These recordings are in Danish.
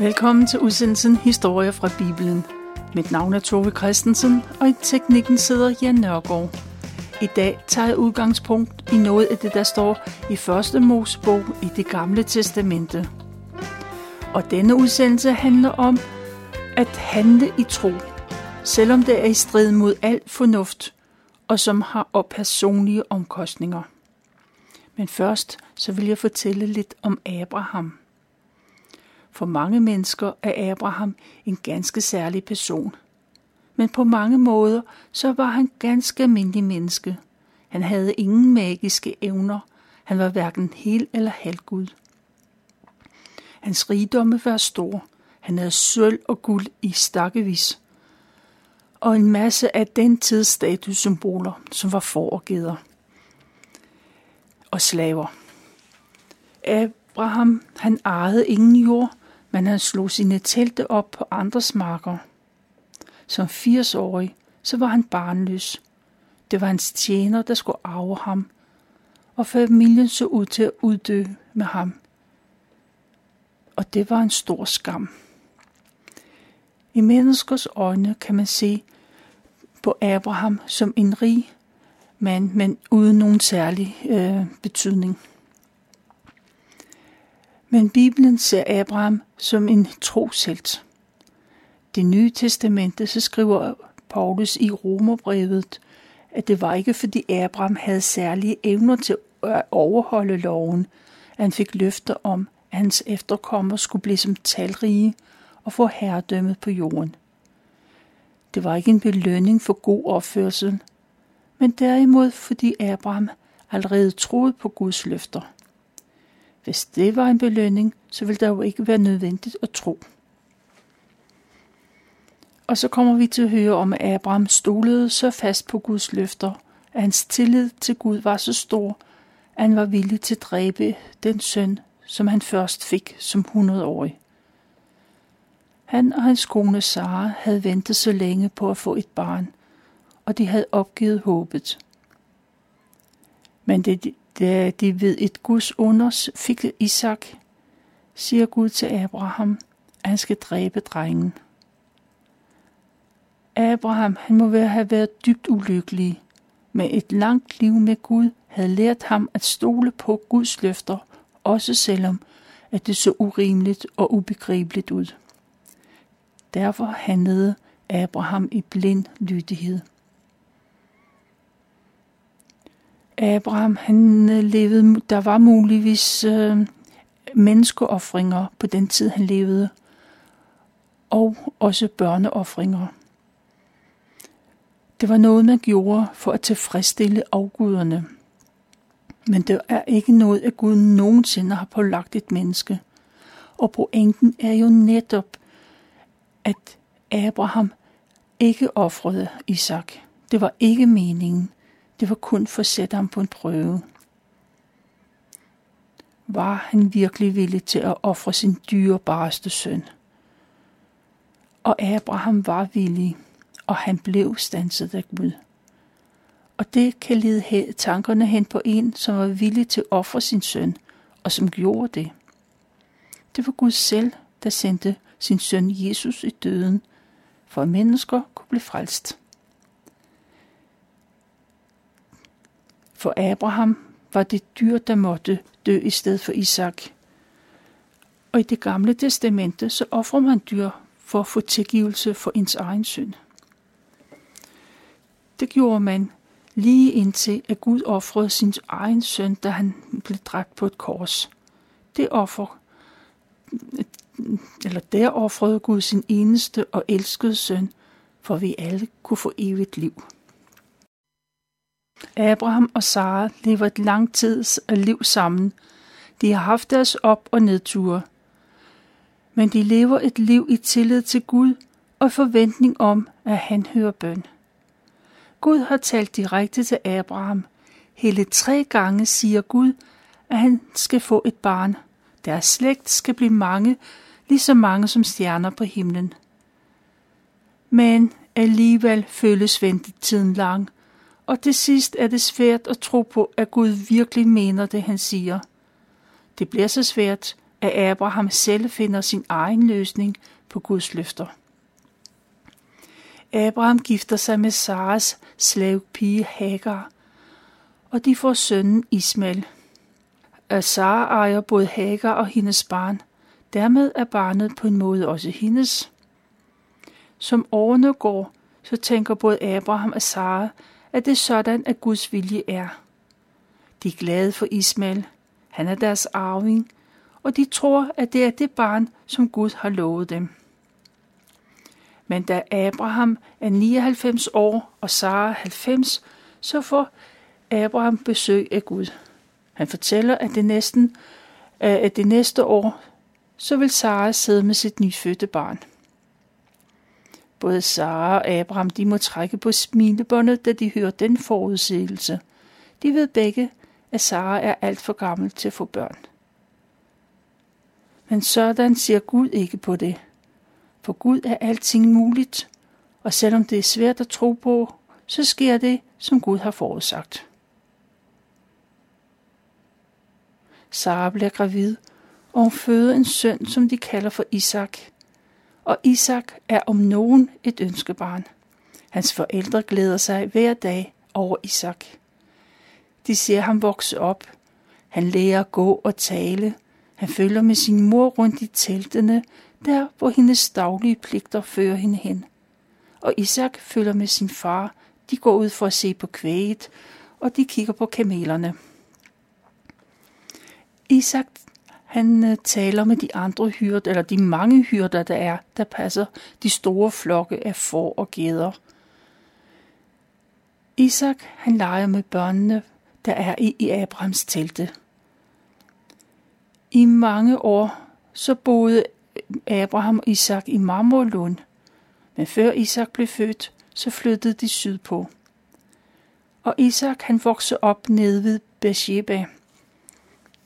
Velkommen til udsendelsen Historier fra Bibelen. Mit navn er Tove Christensen, og i teknikken sidder Jan Nørgaard. I dag tager jeg udgangspunkt i noget af det, der står i første Mosebog i det gamle testamente. Og denne udsendelse handler om at handle i tro, selvom det er i strid mod al fornuft, og som har op personlige omkostninger. Men først så vil jeg fortælle lidt om Abraham. For mange mennesker er Abraham en ganske særlig person. Men på mange måder så var han ganske almindelig menneske. Han havde ingen magiske evner. Han var hverken hel eller halvgud. Hans rigdomme var stor. Han havde sølv og guld i stakkevis. Og en masse af den tids statussymboler, som var foregeder og slaver. Abraham, han ejede ingen jord, men han slog sine telte op på andres marker. Som 80-årig, så var han barnløs. Det var hans tjener, der skulle arve ham, og familien så ud til at uddø med ham. Og det var en stor skam. I menneskers øjne kan man se på Abraham som en rig mand, men uden nogen særlig øh, betydning. Men Bibelen ser Abraham som en troshelt. Det nye testamente, så skriver Paulus i Romerbrevet, at det var ikke fordi Abraham havde særlige evner til at overholde loven, at han fik løfter om, at hans efterkommere skulle blive som talrige og få herredømmet på jorden. Det var ikke en belønning for god opførsel, men derimod fordi Abraham allerede troede på Guds løfter. Hvis det var en belønning, så ville der jo ikke være nødvendigt at tro. Og så kommer vi til at høre om, at Abraham stolede så fast på Guds løfter, at hans tillid til Gud var så stor, at han var villig til at dræbe den søn, som han først fik som 100-årig. Han og hans kone Sara havde ventet så længe på at få et barn, og de havde opgivet håbet. Men det, da de ved et Guds unders fik Isak, siger Gud til Abraham, at han skal dræbe drengen. Abraham, han må have været dybt ulykkelig, men et langt liv med Gud havde lært ham at stole på Guds løfter, også selvom at det så urimeligt og ubegribeligt ud. Derfor handlede Abraham i blind lydighed. Abraham, han øh, levede, der var muligvis øh, menneskeoffringer på den tid, han levede, og også børneoffringer. Det var noget, man gjorde for at tilfredsstille afguderne. Men det er ikke noget, at Gud nogensinde har pålagt et menneske. Og pointen er jo netop, at Abraham ikke offrede Isak. Det var ikke meningen. Det var kun for at sætte ham på en prøve. Var han virkelig villig til at ofre sin dyrebareste søn? Og Abraham var villig, og han blev stanset af Gud. Og det kan lede tankerne hen på en, som var villig til at ofre sin søn, og som gjorde det. Det var Gud selv, der sendte sin søn Jesus i døden, for at mennesker kunne blive frelst. For Abraham var det dyr, der måtte dø i stedet for Isak. Og i det gamle testamente, så offrer man dyr for at få tilgivelse for ens egen synd. Det gjorde man lige indtil, at Gud offrede sin egen søn, da han blev dræbt på et kors. Det offer, eller der offrede Gud sin eneste og elskede søn, for vi alle kunne få evigt liv. Abraham og Sara lever et lang tids øh, liv sammen. De har haft deres op- og nedture. Men de lever et liv i tillid til Gud og forventning om, at han hører bøn. Gud har talt direkte til Abraham. Hele tre gange siger Gud, at han skal få et barn. Deres slægt skal blive mange, lige så mange som stjerner på himlen. Men alligevel føles ventetiden lang – og til sidst er det svært at tro på, at Gud virkelig mener det, han siger. Det bliver så svært, at Abraham selv finder sin egen løsning på Guds løfter. Abraham gifter sig med Saras slavepige Hagar, og de får sønnen Ismail. Sara ejer både Hagar og hendes barn. Dermed er barnet på en måde også hendes. Som årene går, så tænker både Abraham og Sara, at det er sådan, at Guds vilje er. De er glade for Ismail. Han er deres arving, og de tror, at det er det barn, som Gud har lovet dem. Men da Abraham er 99 år og Sara 90, så får Abraham besøg af Gud. Han fortæller, at det, næsten, øh, at det næste år, så vil Sara sidde med sit nyfødte barn. Både Sara og Abraham de må trække på smilebåndet, da de hører den forudsigelse. De ved begge, at Sara er alt for gammel til at få børn. Men sådan ser Gud ikke på det. For Gud er alting muligt, og selvom det er svært at tro på, så sker det, som Gud har forudsagt. Sara bliver gravid, og hun føder en søn, som de kalder for Isak. Og Isak er om nogen et ønskebarn. Hans forældre glæder sig hver dag over Isak. De ser ham vokse op. Han lærer at gå og tale. Han følger med sin mor rundt i teltene, der hvor hendes daglige pligter fører hende hen. Og Isak følger med sin far. De går ud for at se på kvæget, og de kigger på kamelerne. Isak han øh, taler med de andre hyrder, eller de mange hyrder, der er, der passer de store flokke af får og geder. Isak, han leger med børnene, der er i, i Abrahams telte. I mange år så boede øh, Abraham og Isak i Marmorlund, men før Isak blev født, så flyttede de sydpå. Og Isak han voksede op nede ved Beersheba –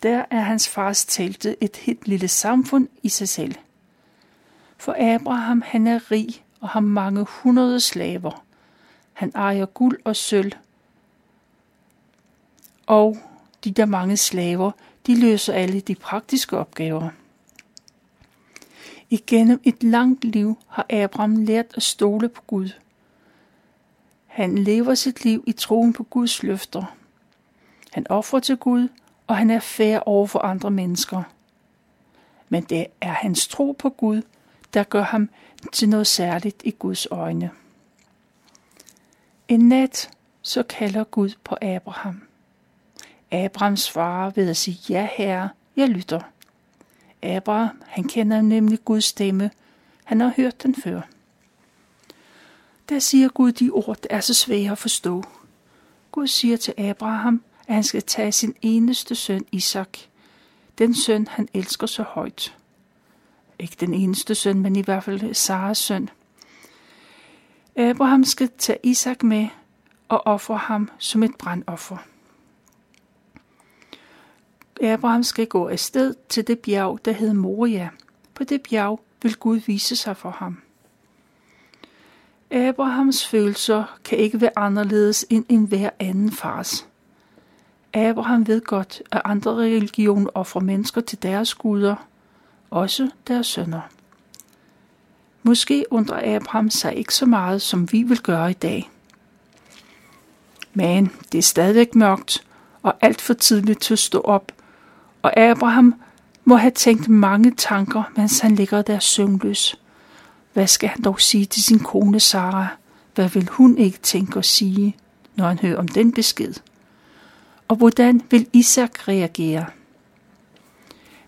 der er hans fars telte et helt lille samfund i sig selv. For Abraham han er rig og har mange hundrede slaver. Han ejer guld og sølv. Og de der mange slaver, de løser alle de praktiske opgaver. Igennem et langt liv har Abraham lært at stole på Gud. Han lever sit liv i troen på Guds løfter. Han offrer til Gud og han er fair over for andre mennesker. Men det er hans tro på Gud, der gør ham til noget særligt i Guds øjne. En nat så kalder Gud på Abraham. Abraham svarer ved at sige, ja herre, jeg lytter. Abraham, han kender nemlig Guds stemme. Han har hørt den før. Der siger Gud de ord, der er så svære at forstå. Gud siger til Abraham, at han skal tage sin eneste søn Isak, den søn, han elsker så højt. Ikke den eneste søn, men i hvert fald Saras søn. Øh, Abraham skal tage Isak med og ofre ham som et brandoffer. Øh, Abraham skal gå afsted til det bjerg, der hed Moria. På det bjerg vil Gud vise sig for ham. Øh, Abrahams følelser kan ikke være anderledes end en hver anden fars. Abraham ved godt, at andre religioner offrer mennesker til deres guder, også deres sønner. Måske undrer Abraham sig ikke så meget, som vi vil gøre i dag. Men det er stadig mørkt og alt for tidligt til at stå op, og Abraham må have tænkt mange tanker, mens han ligger der søvnløs. Hvad skal han dog sige til sin kone Sara? Hvad vil hun ikke tænke og sige, når han hører om den besked? Og hvordan vil Isak reagere?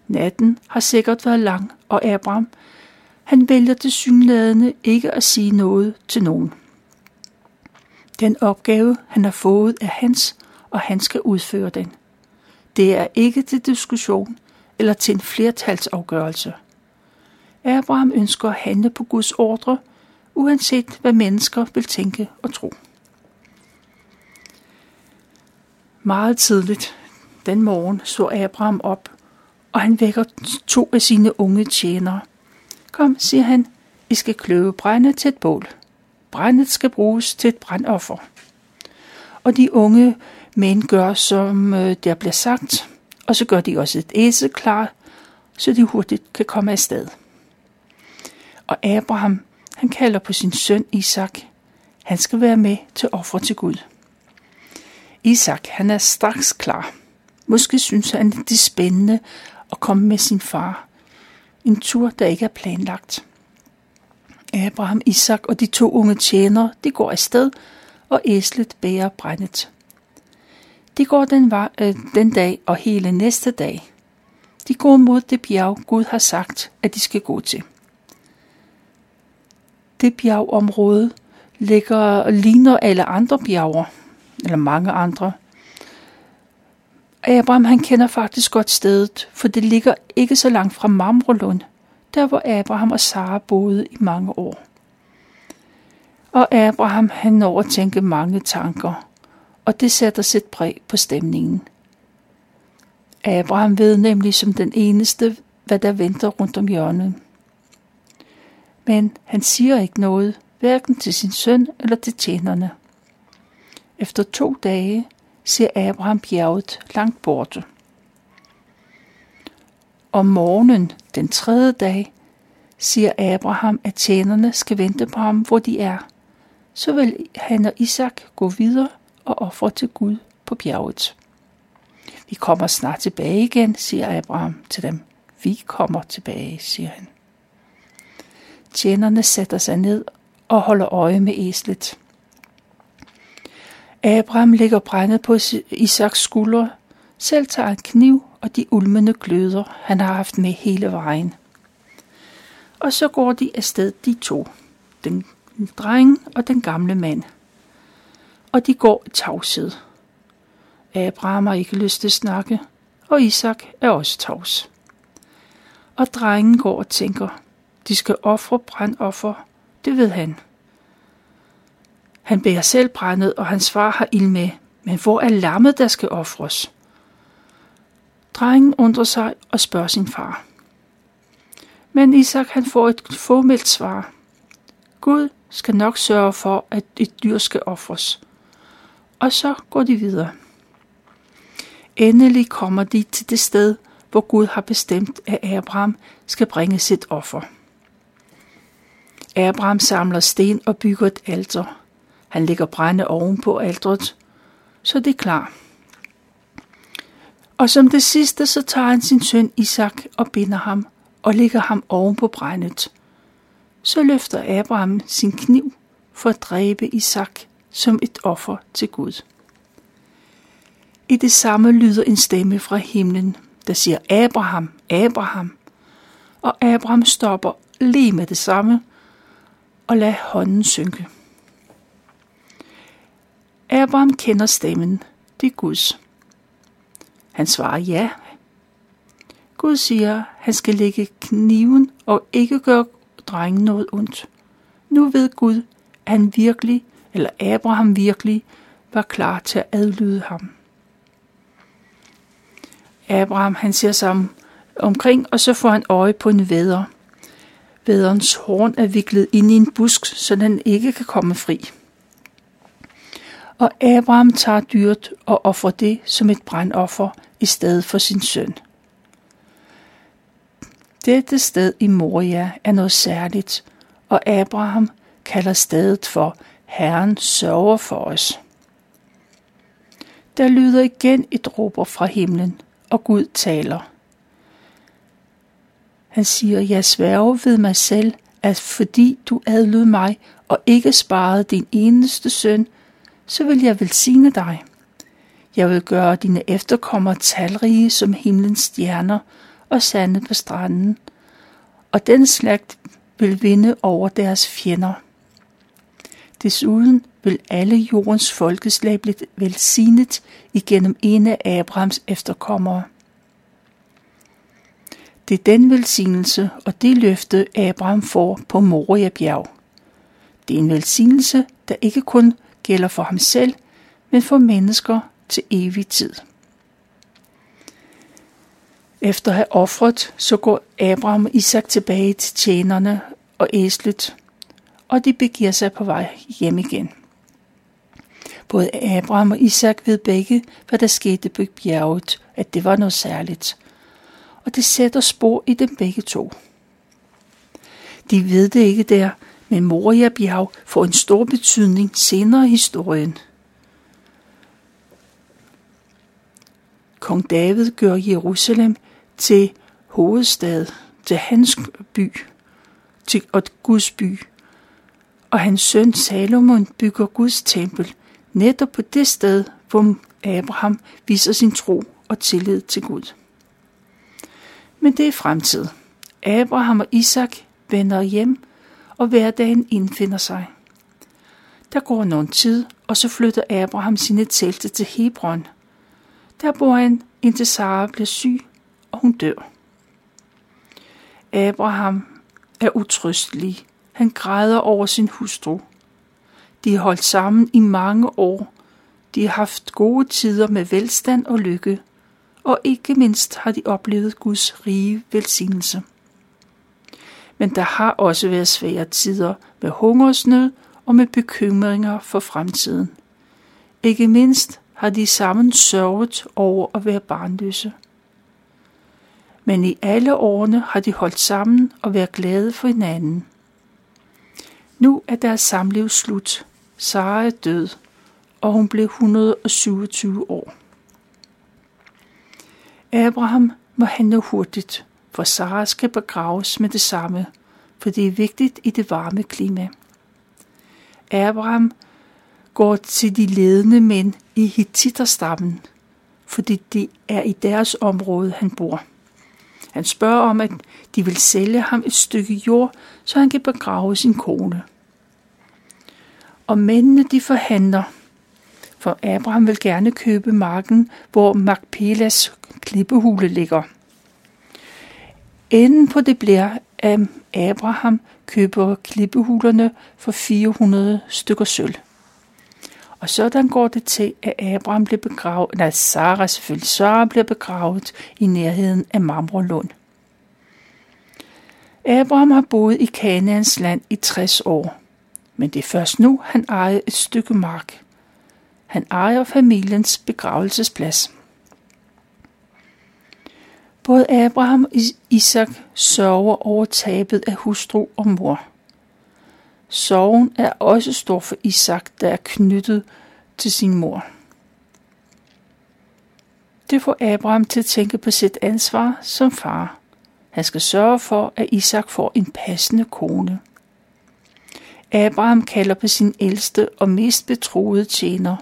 Natten har sikkert været lang, og Abraham, han vælger til synlædende ikke at sige noget til nogen. Den opgave, han har fået, er hans, og han skal udføre den. Det er ikke til diskussion eller til en flertalsafgørelse. Abraham ønsker at handle på Guds ordre, uanset hvad mennesker vil tænke og tro. Meget tidligt den morgen så Abraham op, og han vækker to af sine unge tjenere. Kom, siger han, I skal kløve brænde til et bål. Brændet skal bruges til et brandoffer. Og de unge mænd gør, som øh, der bliver sagt, og så gør de også et æsel klar, så de hurtigt kan komme afsted. Og Abraham, han kalder på sin søn Isak. Han skal være med til offer til Gud. Isak, han er straks klar. Måske synes han, det er spændende at komme med sin far. En tur, der ikke er planlagt. Abraham, Isak og de to unge tjenere, de går afsted, og æslet bærer brændet. De går den, var, øh, den dag og hele næste dag. De går mod det bjerg, Gud har sagt, at de skal gå til. Det bjergområde ligger ligner alle andre bjerger, eller mange andre. Abraham han kender faktisk godt stedet, for det ligger ikke så langt fra Mamrolund, der hvor Abraham og Sara boede i mange år. Og Abraham han når at tænke mange tanker, og det sætter sit præg på stemningen. Abraham ved nemlig som den eneste, hvad der venter rundt om hjørnet. Men han siger ikke noget, hverken til sin søn eller til tjenerne. Efter to dage ser Abraham bjerget langt borte. Om morgenen den tredje dag siger Abraham, at tjenerne skal vente på ham, hvor de er. Så vil han og Isak gå videre og ofre til Gud på bjerget. Vi kommer snart tilbage igen, siger Abraham til dem. Vi kommer tilbage, siger han. Tjenerne sætter sig ned og holder øje med æslet. Abraham lægger brændet på Isaks skuldre, selv tager en kniv og de ulmende gløder, han har haft med hele vejen. Og så går de afsted, de to, den dreng og den gamle mand. Og de går i tavshed. Abraham har ikke lyst til at snakke, og Isak er også tavs. Og drengen går og tænker, de skal ofre brandoffer, det ved han. Han bærer selv brændet, og hans far har ild med, men hvor er lammet, der skal ofres? Drengen undrer sig og spørger sin far. Men Isak han får et formelt svar. Gud skal nok sørge for, at et dyr skal ofres. Og så går de videre. Endelig kommer de til det sted, hvor Gud har bestemt, at Abraham skal bringe sit offer. Abraham samler sten og bygger et alter. Han lægger brænde oven på aldret, så det er klar. Og som det sidste, så tager han sin søn Isak og binder ham og lægger ham oven på brændet. Så løfter Abraham sin kniv for at dræbe Isak som et offer til Gud. I det samme lyder en stemme fra himlen, der siger Abraham, Abraham. Og Abraham stopper lige med det samme og lader hånden synke. Abraham kender stemmen. Det er Guds. Han svarer ja. Gud siger, han skal lægge kniven og ikke gøre drengen noget ondt. Nu ved Gud, at han virkelig, eller Abraham virkelig, var klar til at adlyde ham. Abraham han ser sig omkring, og så får han øje på en væder. Væderens horn er viklet ind i en busk, så den ikke kan komme fri. Og Abraham tager dyret og offrer det som et brandoffer i stedet for sin søn. Dette sted i Moria er noget særligt, og Abraham kalder stedet for Herren sørger for os. Der lyder igen et råber fra himlen, og Gud taler. Han siger, jeg sværger ved mig selv, at fordi du adlød mig og ikke sparede din eneste søn, så vil jeg velsigne dig. Jeg vil gøre dine efterkommere talrige som himlens stjerner og sande på stranden, og den slægt vil vinde over deres fjender. Desuden vil alle jordens folkeslag blive velsignet igennem en af Abrahams efterkommere. Det er den velsignelse og det løfte, Abraham får på Moria bjerg. Det er en velsignelse, der ikke kun gælder for ham selv, men for mennesker til evig tid. Efter at have offret, så går Abraham og Isak tilbage til tjenerne og æslet, og de begiver sig på vej hjem igen. Både Abraham og Isak ved begge, hvad der skete på bjerget, at det var noget særligt. og det sætter spor i dem begge to. De ved det ikke der, men Moria bjerg får en stor betydning senere i historien. Kong David gør Jerusalem til hovedstad, til hans by til, og Guds by. Og hans søn Salomon bygger Guds tempel netop på det sted, hvor Abraham viser sin tro og tillid til Gud. Men det er fremtid. Abraham og Isak vender hjem, og hverdagen indfinder sig. Der går nogen tid, og så flytter Abraham sine telte til Hebron. Der bor han, indtil Sara bliver syg, og hun dør. Abraham er utrystelig. Han græder over sin hustru. De har holdt sammen i mange år. De har haft gode tider med velstand og lykke, og ikke mindst har de oplevet Guds rige velsignelse. Men der har også været svære tider med hungersnød og med bekymringer for fremtiden. Ikke mindst har de sammen sørget over at være barnløse. Men i alle årene har de holdt sammen og været glade for hinanden. Nu er deres samliv slut. Sara er død, og hun blev 127 år. Abraham må handle hurtigt, for Sara skal begraves med det samme, for det er vigtigt i det varme klima. Abraham går til de ledende mænd i Hittiterstammen, fordi det er i deres område, han bor. Han spørger om, at de vil sælge ham et stykke jord, så han kan begrave sin kone. Og mændene de forhandler, for Abraham vil gerne købe marken, hvor Magpelas klippehule ligger. Enden på det bliver, at Abraham køber klippehulerne for 400 stykker sølv. Og sådan går det til, at Abraham bliver begravet, nej, Sarah selvfølgelig, Sarah bliver begravet i nærheden af Marmorlund. Abraham har boet i Kanaans land i 60 år, men det er først nu, han ejer et stykke mark. Han ejer familiens begravelsesplads. Både Abraham og Isak sørger over tabet af hustru og mor. Sorgen er også stor for Isak, der er knyttet til sin mor. Det får Abraham til at tænke på sit ansvar som far. Han skal sørge for, at Isak får en passende kone. Abraham kalder på sin ældste og mest betroede tjener.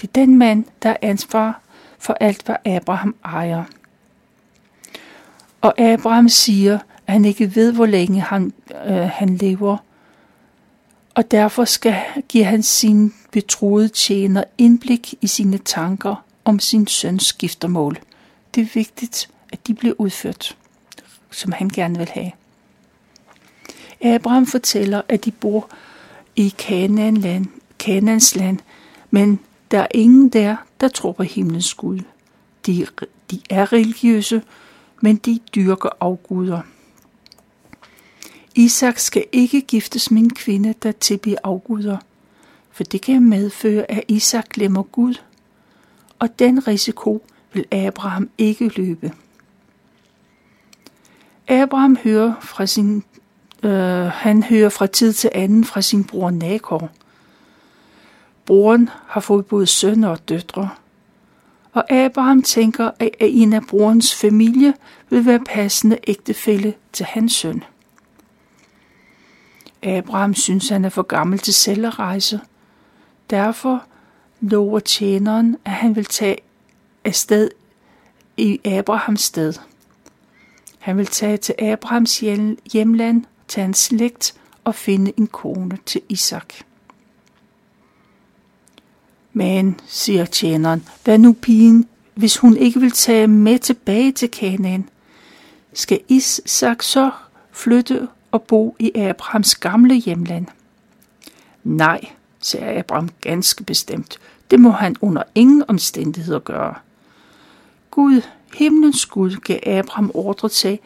Det er den mand, der er ansvar for alt, hvad Abraham ejer. Og Abraham siger, at han ikke ved, hvor længe han, øh, han lever, og derfor skal give han sin betroede tjener indblik i sine tanker om sin søns skiftermål. Det er vigtigt, at de bliver udført, som han gerne vil have. Abraham fortæller, at de bor i Kanaan land, Kanaans land, men der er ingen der, der tror på himlens Gud. De, de er religiøse, men de dyrker afguder. Isak skal ikke giftes med en kvinde, der tilbyder afguder, for det kan medføre, at Isak glemmer Gud, og den risiko vil Abraham ikke løbe. Abraham hører fra sin, øh, han hører fra tid til anden fra sin bror Nakor. Broren har fået både sønner og døtre, og Abraham tænker, at en af brorens familie vil være passende ægtefælle til hans søn. Abraham synes, han er for gammel til selv at rejse. Derfor lover tjeneren, at han vil tage afsted i Abrahams sted. Han vil tage til Abrahams hjemland, til hans slægt og finde en kone til Isak. Men, siger tjeneren, hvad nu pigen, hvis hun ikke vil tage med tilbage til Kanaan? Skal Isak så flytte og bo i Abrahams gamle hjemland? Nej, sagde Abraham ganske bestemt. Det må han under ingen omstændigheder gøre. Gud, himlens Gud, gav Abraham ordre til,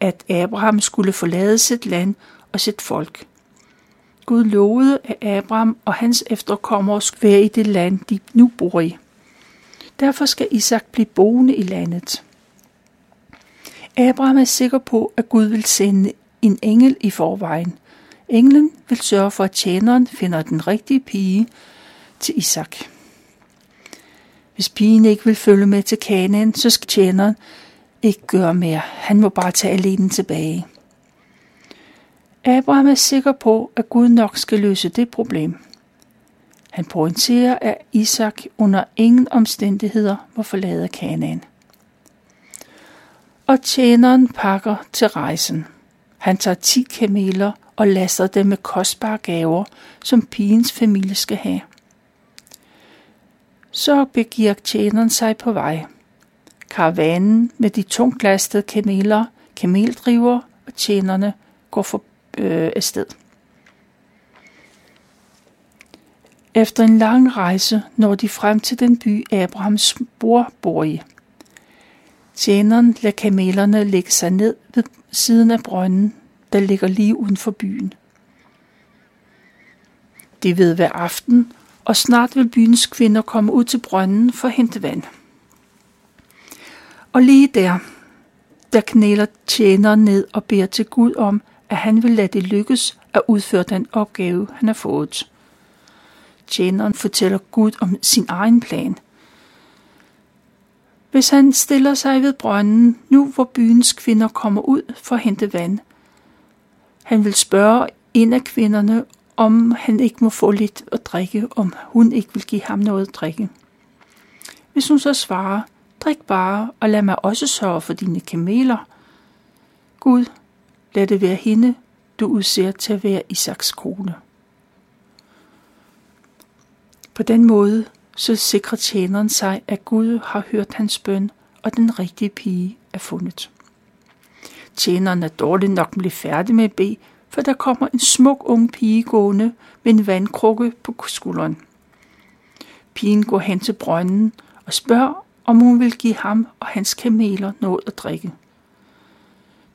at Abraham skulle forlade sit land og sit folk. Gud lovede, at Abraham og hans efterkommere skulle være i det land, de nu bor i. Derfor skal Isak blive boende i landet. Abraham er sikker på, at Gud vil sende en engel i forvejen. Englen vil sørge for, at tjeneren finder den rigtige pige til Isak. Hvis pigen ikke vil følge med til Kanaan, så skal tjeneren ikke gøre mere. Han må bare tage alene tilbage. Abraham er sikker på, at Gud nok skal løse det problem. Han pointerer, at Isak under ingen omstændigheder må forlade Kanaan. Og tjeneren pakker til rejsen. Han tager ti kameler og laster dem med kostbare gaver, som pigens familie skal have. Så begiver tjeneren sig på vej. Karavanen med de tunglastede kameler, kameldriver og tjenerne går for øh, afsted. Efter en lang rejse når de frem til den by, Abrahams bror bor i. Tjeneren lader kamelerne lægge sig ned ved siden af brønden, der ligger lige uden for byen. Det ved hver aften, og snart vil byens kvinder komme ud til brønden for at hente vand. Og lige der, der knæler tjeneren ned og beder til Gud om, at han vil lade det lykkes at udføre den opgave, han har fået. Tjeneren fortæller Gud om sin egen plan. Hvis han stiller sig ved brønden, nu hvor byens kvinder kommer ud for at hente vand, han vil spørge en af kvinderne, om han ikke må få lidt at drikke, om hun ikke vil give ham noget at drikke. Hvis hun så svarer, drik bare, og lad mig også sørge for dine kameler. Gud, lad det være hende, du udser til at være Isaks kone. På den måde så sikrer tjeneren sig, at Gud har hørt hans bøn, og den rigtige pige er fundet. Tjeneren er dårligt nok blevet færdig med at bede, for der kommer en smuk ung pige gående med en vandkrukke på skulderen. Pigen går hen til brønden og spørger, om hun vil give ham og hans kameler noget at drikke.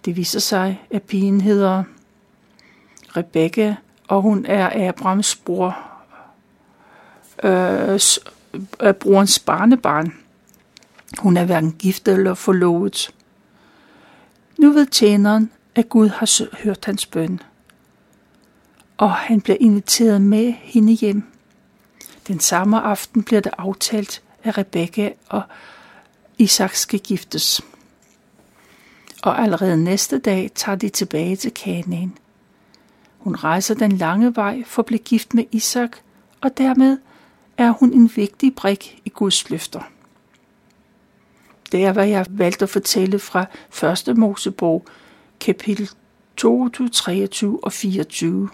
Det viser sig, at pigen hedder Rebecca, og hun er Abrams bror, øh, øh, brorens barnebarn. Hun er hverken gift eller forlovet. Nu ved tjeneren, at Gud har hørt hans bøn, og han bliver inviteret med hende hjem. Den samme aften bliver det aftalt, at Rebekka og Isak skal giftes. Og allerede næste dag tager de tilbage til Kanaan. Hun rejser den lange vej for at blive gift med Isak, og dermed er hun en vigtig brik i Guds løfter. Det er, hvad jeg valgte at fortælle fra 1. Mosebog, kapitel 22, 23 og 24.